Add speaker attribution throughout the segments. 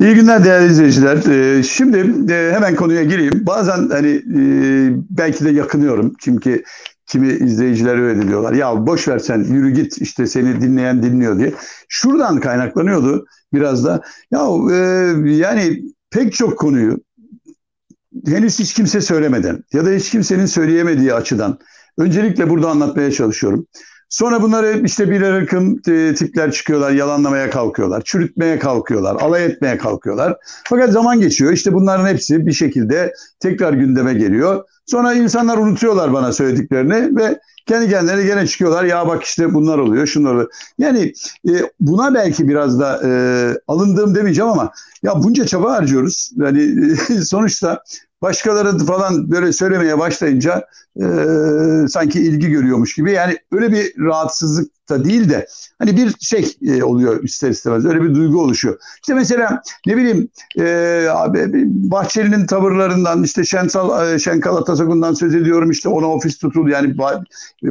Speaker 1: İyi günler değerli izleyiciler. Ee, şimdi e, hemen konuya gireyim. Bazen hani e, belki de yakınıyorum. Çünkü kimi izleyiciler öyle diyorlar. Ya boş ver sen yürü git işte seni dinleyen dinliyor diye. Şuradan kaynaklanıyordu biraz da. Ya e, yani pek çok konuyu henüz hiç kimse söylemeden ya da hiç kimsenin söyleyemediği açıdan öncelikle burada anlatmaya çalışıyorum. Sonra bunları işte bir akım e, tipler çıkıyorlar, yalanlamaya kalkıyorlar, çürütmeye kalkıyorlar, alay etmeye kalkıyorlar. Fakat zaman geçiyor. İşte bunların hepsi bir şekilde tekrar gündeme geliyor. Sonra insanlar unutuyorlar bana söylediklerini ve kendi kendilerine gene çıkıyorlar. Ya bak işte bunlar oluyor, şunlar oluyor. Yani e, buna belki biraz da e, alındığım demeyeceğim ama ya bunca çaba harcıyoruz. Yani sonuçta başkaları falan böyle söylemeye başlayınca e, sanki ilgi görüyormuş gibi. Yani öyle bir rahatsızlık da değil de hani bir şey e, oluyor ister istemez. Öyle bir duygu oluşuyor. İşte mesela ne bileyim e, Bahçeli'nin tavırlarından işte Şensal, e, Şenkal Atasagun'dan söz ediyorum. işte ona ofis tutuldu. Yani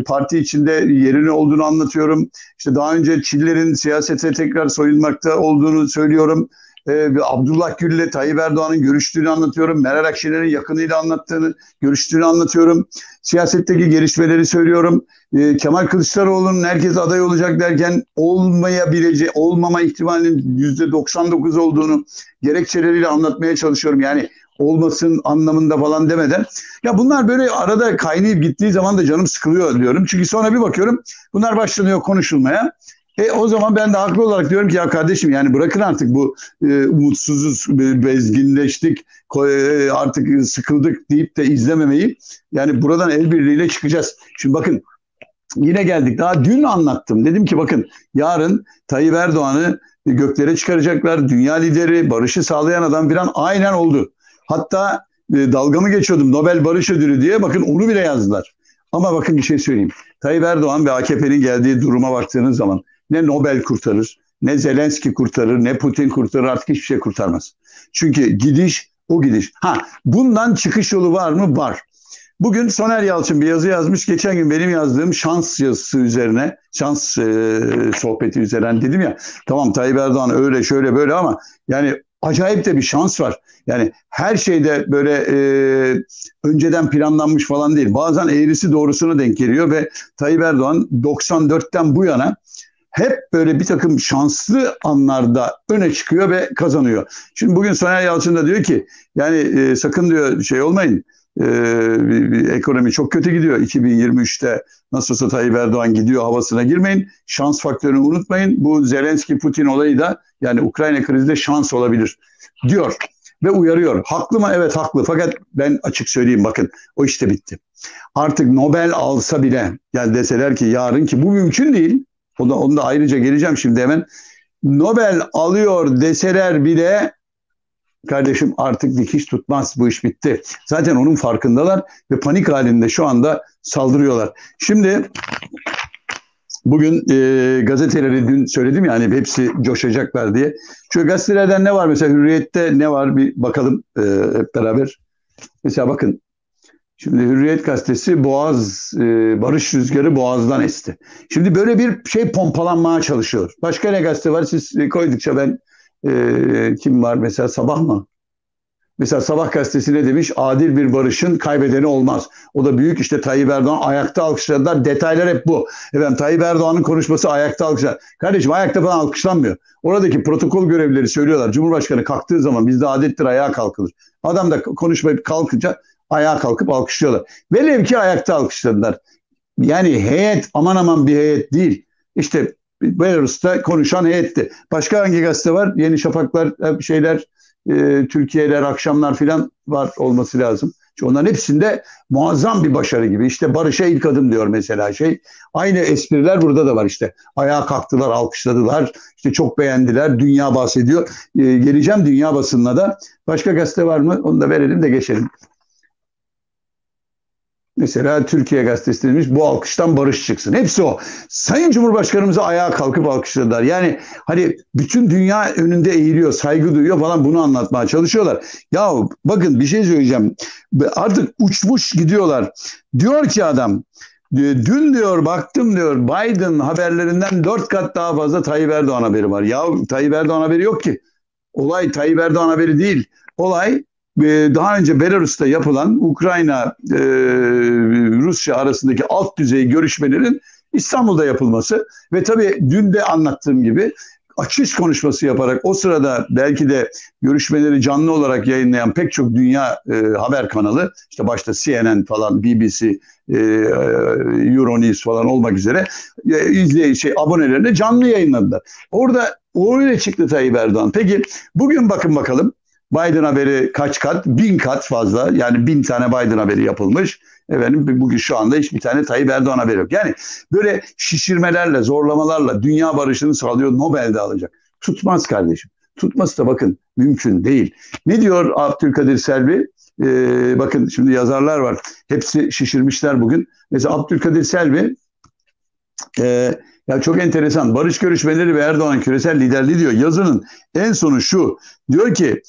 Speaker 1: parti içinde yerini olduğunu anlatıyorum. İşte daha önce Çiller'in siyasete tekrar soyunmakta olduğunu söylüyorum e, Abdullah Gül'le Tayyip Erdoğan'ın görüştüğünü anlatıyorum. Meral Akşener'in yakınıyla anlattığını, görüştüğünü anlatıyorum. Siyasetteki gelişmeleri söylüyorum. E, Kemal Kılıçdaroğlu'nun herkes aday olacak derken olmayabileceği, olmama ihtimalinin %99 olduğunu gerekçeleriyle anlatmaya çalışıyorum. Yani olmasın anlamında falan demeden. Ya bunlar böyle arada kaynayıp gittiği zaman da canım sıkılıyor diyorum. Çünkü sonra bir bakıyorum bunlar başlanıyor konuşulmaya. E o zaman ben de haklı olarak diyorum ki ya kardeşim yani bırakın artık bu e, umutsuzuz, bezginleştik, e, artık sıkıldık deyip de izlememeyi. Yani buradan el birliğiyle çıkacağız. Şimdi bakın yine geldik. Daha dün anlattım. Dedim ki bakın yarın Tayyip Erdoğan'ı göklere çıkaracaklar. Dünya lideri, barışı sağlayan adam bir an aynen oldu. Hatta e, dalgamı geçiyordum Nobel Barış Ödülü diye. Bakın onu bile yazdılar. Ama bakın bir şey söyleyeyim. Tayyip Erdoğan ve AKP'nin geldiği duruma baktığınız zaman ne Nobel kurtarır, ne Zelenski kurtarır, ne Putin kurtarır artık hiçbir şey kurtarmaz. Çünkü gidiş o gidiş. Ha bundan çıkış yolu var mı? Var. Bugün Soner Yalçın bir yazı yazmış. Geçen gün benim yazdığım şans yazısı üzerine, şans e, sohbeti üzerine dedim ya. Tamam Tayyip Erdoğan öyle şöyle böyle ama yani acayip de bir şans var. Yani her şeyde böyle e, önceden planlanmış falan değil. Bazen eğrisi doğrusuna denk geliyor ve Tayyip Erdoğan 94'ten bu yana hep böyle bir takım şanslı anlarda öne çıkıyor ve kazanıyor. Şimdi bugün Soner Yalçın da diyor ki yani e, sakın diyor şey olmayın e, ekonomi çok kötü gidiyor. 2023'te nasıl olsa Tayyip Erdoğan gidiyor havasına girmeyin. Şans faktörünü unutmayın. Bu Zelenski-Putin olayı da yani Ukrayna krizde şans olabilir diyor ve uyarıyor. Haklı mı? Evet haklı. Fakat ben açık söyleyeyim bakın o işte bitti. Artık Nobel alsa bile yani deseler ki yarın ki bu mümkün değil. Onu, onu da ayrıca geleceğim şimdi hemen. Nobel alıyor deseler bile kardeşim artık dikiş tutmaz bu iş bitti. Zaten onun farkındalar ve panik halinde şu anda saldırıyorlar. Şimdi bugün e, gazeteleri dün söyledim ya hani hepsi coşacaklar diye. Şu gazetelerden ne var mesela Hürriyet'te ne var bir bakalım e, hep beraber. Mesela bakın Şimdi Hürriyet Gazetesi Boğaz, e, Barış Rüzgarı Boğaz'dan esti. Şimdi böyle bir şey pompalanmaya çalışıyor. Başka ne gazete var? Siz koydukça ben e, kim var mesela Sabah mı? Mesela Sabah gazetesi ne demiş? Adil bir barışın kaybedeni olmaz. O da büyük işte Tayyip Erdoğan ayakta alkışladılar. Detaylar hep bu. Efendim Tayyip Erdoğan'ın konuşması ayakta alkışlar. Kardeşim ayakta falan alkışlanmıyor. Oradaki protokol görevlileri söylüyorlar. Cumhurbaşkanı kalktığı zaman bizde adettir ayağa kalkılır. Adam da konuşmayıp kalkınca ayağa kalkıp alkışlıyorlar. Velev ki ayakta alkışladılar. Yani heyet aman aman bir heyet değil. İşte Belarus'ta konuşan heyetti. Başka hangi gazete var? Yeni Şafaklar, şeyler, e, Türkiye'ler, akşamlar filan var olması lazım. Çünkü onların hepsinde muazzam bir başarı gibi. İşte barışa ilk adım diyor mesela şey. Aynı espriler burada da var işte. Ayağa kalktılar, alkışladılar. İşte çok beğendiler. Dünya bahsediyor. E, geleceğim dünya basınına da. Başka gazete var mı? Onu da verelim de geçelim. Mesela Türkiye Gazetesi demiş bu alkıştan barış çıksın. Hepsi o. Sayın Cumhurbaşkanımıza ayağa kalkıp alkışladılar. Yani hani bütün dünya önünde eğiliyor, saygı duyuyor falan bunu anlatmaya çalışıyorlar. Ya bakın bir şey söyleyeceğim. Artık uçmuş gidiyorlar. Diyor ki adam Dün diyor baktım diyor Biden haberlerinden dört kat daha fazla Tayyip Erdoğan haberi var. Ya Tayyip Erdoğan haberi yok ki. Olay Tayyip Erdoğan haberi değil. Olay e, daha önce Belarus'ta yapılan Ukrayna e, arasındaki alt düzey görüşmelerin İstanbul'da yapılması ve tabii dün de anlattığım gibi açış konuşması yaparak o sırada belki de görüşmeleri canlı olarak yayınlayan pek çok dünya e, haber kanalı işte başta CNN falan BBC, e, Euronews falan olmak üzere e, izley şey abonelerine canlı yayınladılar. Orada öyle çıktı Tayyip Erdoğan. Peki bugün bakın bakalım Biden haberi kaç kat? Bin kat fazla. Yani bin tane Biden haberi yapılmış. Efendim bugün şu anda hiçbir tane Tayyip Erdoğan haberi yok. Yani böyle şişirmelerle, zorlamalarla dünya barışını sağlıyor Nobel'de alacak. Tutmaz kardeşim. Tutması da bakın mümkün değil. Ne diyor Abdülkadir Selvi? Ee, bakın şimdi yazarlar var. Hepsi şişirmişler bugün. Mesela Abdülkadir Selvi e, ya çok enteresan. Barış görüşmeleri ve Erdoğan küresel liderliği diyor. Yazının en sonu şu. Diyor ki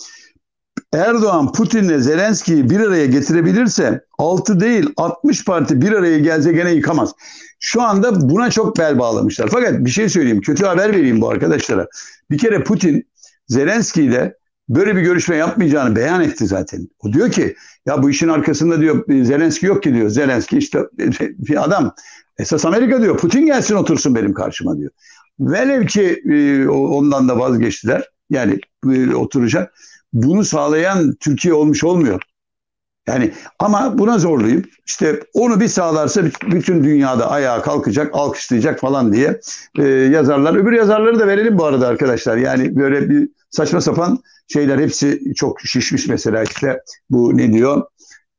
Speaker 1: Erdoğan Putin'le Zelenski'yi bir araya getirebilirse 6 değil 60 parti bir araya gelse gene yıkamaz. Şu anda buna çok bel bağlamışlar. Fakat bir şey söyleyeyim, kötü haber vereyim bu arkadaşlara. Bir kere Putin Zelenski ile böyle bir görüşme yapmayacağını beyan etti zaten. O diyor ki ya bu işin arkasında diyor Zelenski yok ki diyor. Zelenski işte bir adam. Esas Amerika diyor. Putin gelsin otursun benim karşıma diyor. Velev ki e, ondan da vazgeçtiler. Yani e, oturacak bunu sağlayan Türkiye olmuş olmuyor. Yani ama buna zorlayıp işte onu bir sağlarsa bütün dünyada ayağa kalkacak, alkışlayacak falan diye e, yazarlar. Öbür yazarları da verelim bu arada arkadaşlar. Yani böyle bir saçma sapan şeyler hepsi çok şişmiş mesela işte bu ne diyor?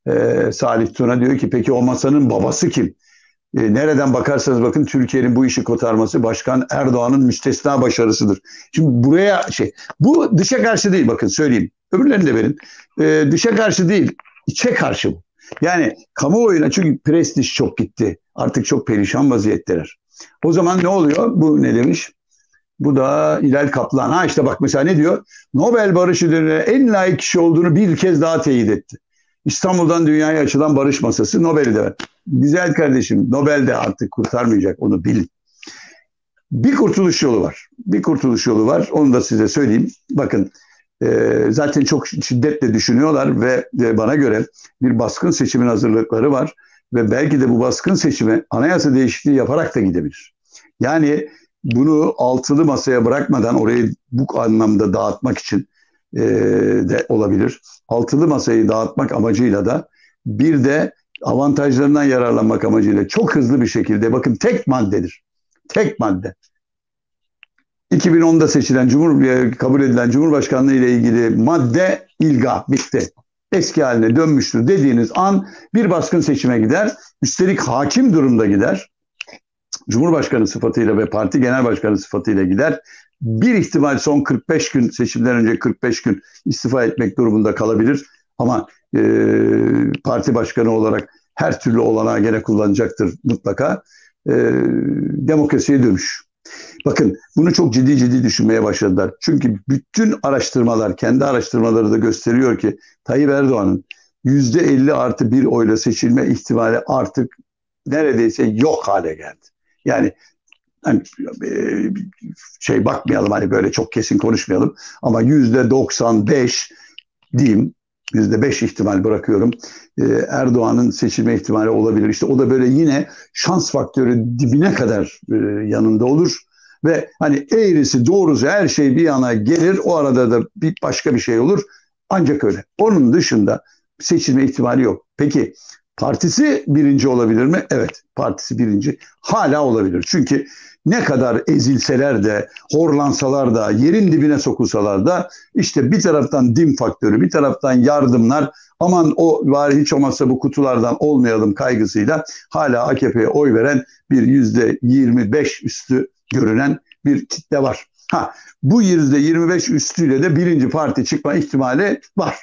Speaker 1: E, Salih Tuna diyor ki peki o masanın babası kim? E, nereden bakarsanız bakın Türkiye'nin bu işi kotarması Başkan Erdoğan'ın müstesna başarısıdır. Şimdi buraya şey bu dışa karşı değil bakın söyleyeyim. Öbürlerini de verin. E, dışa karşı değil içe karşı bu. Yani kamuoyuna çünkü prestij çok gitti. Artık çok perişan vaziyetteler. O zaman ne oluyor? Bu ne demiş? Bu da İlal Kaplan. Ha işte bak mesela ne diyor? Nobel Barış Ödülü'ne en layık kişi olduğunu bir kez daha teyit etti. İstanbul'dan dünyaya açılan barış masası Nobel'i de ver. Güzel kardeşim Nobel de artık kurtarmayacak onu bilin. Bir kurtuluş yolu var. Bir kurtuluş yolu var. Onu da size söyleyeyim. Bakın e, zaten çok şiddetle düşünüyorlar ve e, bana göre bir baskın seçimin hazırlıkları var. Ve belki de bu baskın seçime anayasa değişikliği yaparak da gidebilir. Yani bunu altılı masaya bırakmadan orayı bu anlamda dağıtmak için e, de olabilir. Altılı masayı dağıtmak amacıyla da bir de avantajlarından yararlanmak amacıyla çok hızlı bir şekilde bakın tek maddedir. Tek madde. 2010'da seçilen Cumhur e, kabul edilen Cumhurbaşkanlığı ile ilgili madde ilga bitti. Eski haline dönmüştür dediğiniz an bir baskın seçime gider. Üstelik hakim durumda gider. Cumhurbaşkanı sıfatıyla ve parti genel başkanı sıfatıyla gider. Bir ihtimal son 45 gün seçimden önce 45 gün istifa etmek durumunda kalabilir. Ama e, parti başkanı olarak her türlü olanağı gene kullanacaktır mutlaka. E, demokrasiye dönüş. Bakın bunu çok ciddi ciddi düşünmeye başladılar. Çünkü bütün araştırmalar, kendi araştırmaları da gösteriyor ki Tayyip Erdoğan'ın %50 artı bir oyla seçilme ihtimali artık neredeyse yok hale geldi. Yani hani, e, şey bakmayalım hani böyle çok kesin konuşmayalım ama yüzde 95 diyeyim yüzde beş ihtimal bırakıyorum. Ee, Erdoğan'ın seçilme ihtimali olabilir. İşte o da böyle yine şans faktörü dibine kadar e, yanında olur. Ve hani eğrisi doğrusu her şey bir yana gelir. O arada da bir başka bir şey olur. Ancak öyle. Onun dışında seçilme ihtimali yok. Peki partisi birinci olabilir mi? Evet partisi birinci. Hala olabilir. Çünkü ne kadar ezilseler de, horlansalar da, yerin dibine sokulsalar da işte bir taraftan dim faktörü, bir taraftan yardımlar, aman o var hiç olmazsa bu kutulardan olmayalım kaygısıyla hala AKP'ye oy veren bir yüzde 25 üstü görünen bir kitle var. Ha, bu yüzde 25 üstüyle de birinci parti çıkma ihtimali var.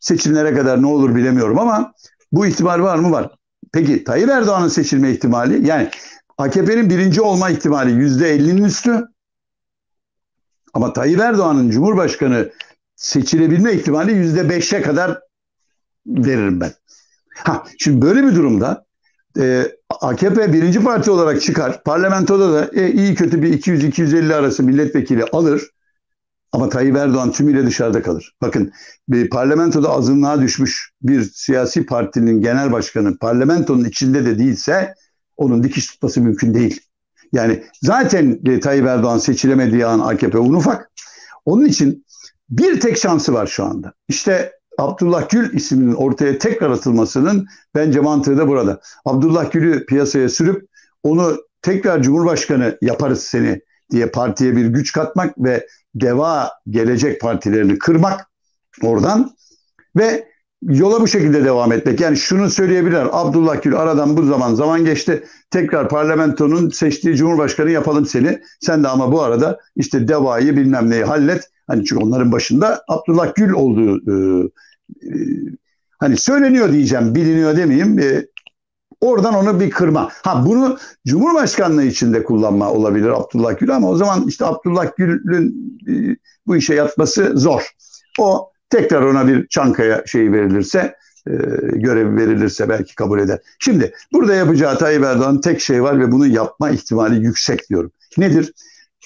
Speaker 1: Seçimlere kadar ne olur bilemiyorum ama bu ihtimal var mı? Var. Peki Tayyip Erdoğan'ın seçilme ihtimali yani AKP'nin birinci olma ihtimali yüzde 50'nin üstü. Ama Tayyip Erdoğan'ın Cumhurbaşkanı seçilebilme ihtimali yüzde beşe kadar veririm ben. Ha, şimdi böyle bir durumda e, AKP birinci parti olarak çıkar. Parlamentoda da e, iyi kötü bir 200-250 arası milletvekili alır. Ama Tayyip Erdoğan tümüyle dışarıda kalır. Bakın bir parlamentoda azınlığa düşmüş bir siyasi partinin genel başkanı parlamentonun içinde de değilse onun dikiş tutması mümkün değil. Yani zaten e, Tayyip Erdoğan seçilemediği an AKP un ufak. Onun için bir tek şansı var şu anda. İşte Abdullah Gül isminin ortaya tekrar atılmasının bence mantığı da burada. Abdullah Gül'ü piyasaya sürüp onu tekrar Cumhurbaşkanı yaparız seni diye partiye bir güç katmak ve deva gelecek partilerini kırmak oradan ve yola bu şekilde devam etmek. Yani şunu söyleyebilirler. Abdullah Gül aradan bu zaman zaman geçti. Tekrar parlamentonun seçtiği cumhurbaşkanı yapalım seni. Sen de ama bu arada işte devayı bilmem neyi hallet. Hani çünkü onların başında Abdullah Gül olduğu e, e, hani söyleniyor diyeceğim, biliniyor demeyeyim. E, oradan onu bir kırma. Ha bunu Cumhurbaşkanlığı içinde kullanma olabilir Abdullah Gül ama o zaman işte Abdullah Gül'ün e, bu işe yatması zor. O tekrar ona bir Çankaya şeyi verilirse e, görevi verilirse belki kabul eder. Şimdi burada yapacağı Tayyip Erdoğan tek şey var ve bunu yapma ihtimali yüksek diyorum. Nedir?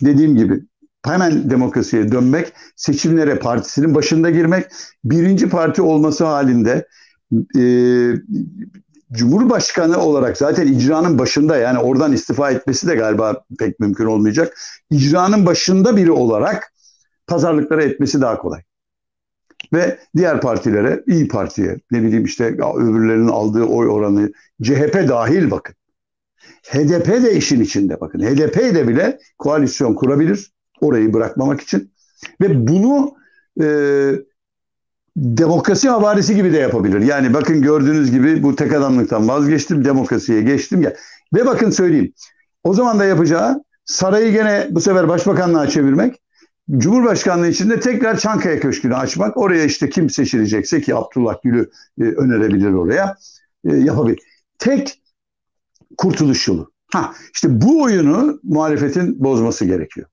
Speaker 1: Dediğim gibi hemen demokrasiye dönmek, seçimlere partisinin başında girmek, birinci parti olması halinde e, Cumhurbaşkanı olarak zaten icranın başında yani oradan istifa etmesi de galiba pek mümkün olmayacak. İcranın başında biri olarak pazarlıklara etmesi daha kolay. Ve diğer partilere, iyi Parti'ye, ne bileyim işte öbürlerinin aldığı oy oranı, CHP dahil bakın. HDP de işin içinde bakın. HDP ile bile koalisyon kurabilir orayı bırakmamak için. Ve bunu e, demokrasi havarisi gibi de yapabilir. Yani bakın gördüğünüz gibi bu tek adamlıktan vazgeçtim, demokrasiye geçtim ya. Ve bakın söyleyeyim. O zaman da yapacağı sarayı gene bu sefer başbakanlığa çevirmek. Cumhurbaşkanlığı içinde tekrar Çankaya Köşkü'nü açmak. Oraya işte kim seçilecekse ki Abdullah Gül'ü e, önerebilir oraya e, yapabilir. Tek kurtuluş yolu. Ha, işte bu oyunu muhalefetin bozması gerekiyor.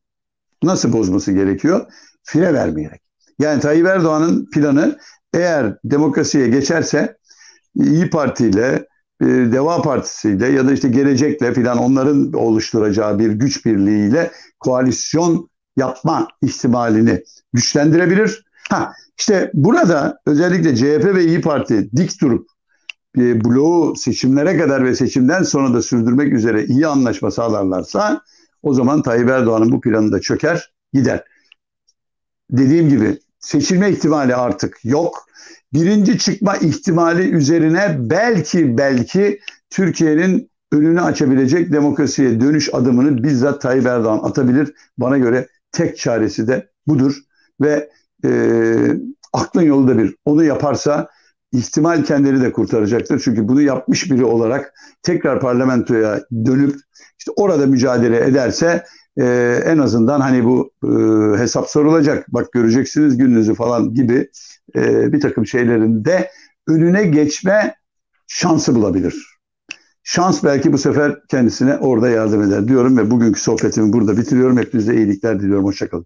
Speaker 1: Nasıl bozması gerekiyor? Fire vermeyerek. Yani Tayyip Erdoğan'ın planı eğer demokrasiye geçerse İyi Parti ile e, Deva Partisi ile ya da işte Gelecek'le filan onların oluşturacağı bir güç birliğiyle koalisyon yapma ihtimalini güçlendirebilir. Ha işte burada özellikle CHP ve İyi Parti dik durup e, bloğu seçimlere kadar ve seçimden sonra da sürdürmek üzere iyi anlaşma sağlarlarsa o zaman Tayyip Erdoğan'ın bu planı da çöker gider. Dediğim gibi seçilme ihtimali artık yok. Birinci çıkma ihtimali üzerine belki belki Türkiye'nin önünü açabilecek demokrasiye dönüş adımını bizzat Tayyip Erdoğan atabilir. Bana göre tek çaresi de budur ve e, aklın yolu da bir. Onu yaparsa ihtimal kendini de kurtaracaktır. Çünkü bunu yapmış biri olarak tekrar parlamentoya dönüp işte orada mücadele ederse e, en azından hani bu e, hesap sorulacak. Bak göreceksiniz gününüzü falan gibi e, bir takım şeylerin de önüne geçme şansı bulabilir. Şans belki bu sefer kendisine orada yardım eder diyorum ve bugünkü sohbetimi burada bitiriyorum. Hepinize iyilikler diliyorum. Hoşçakalın.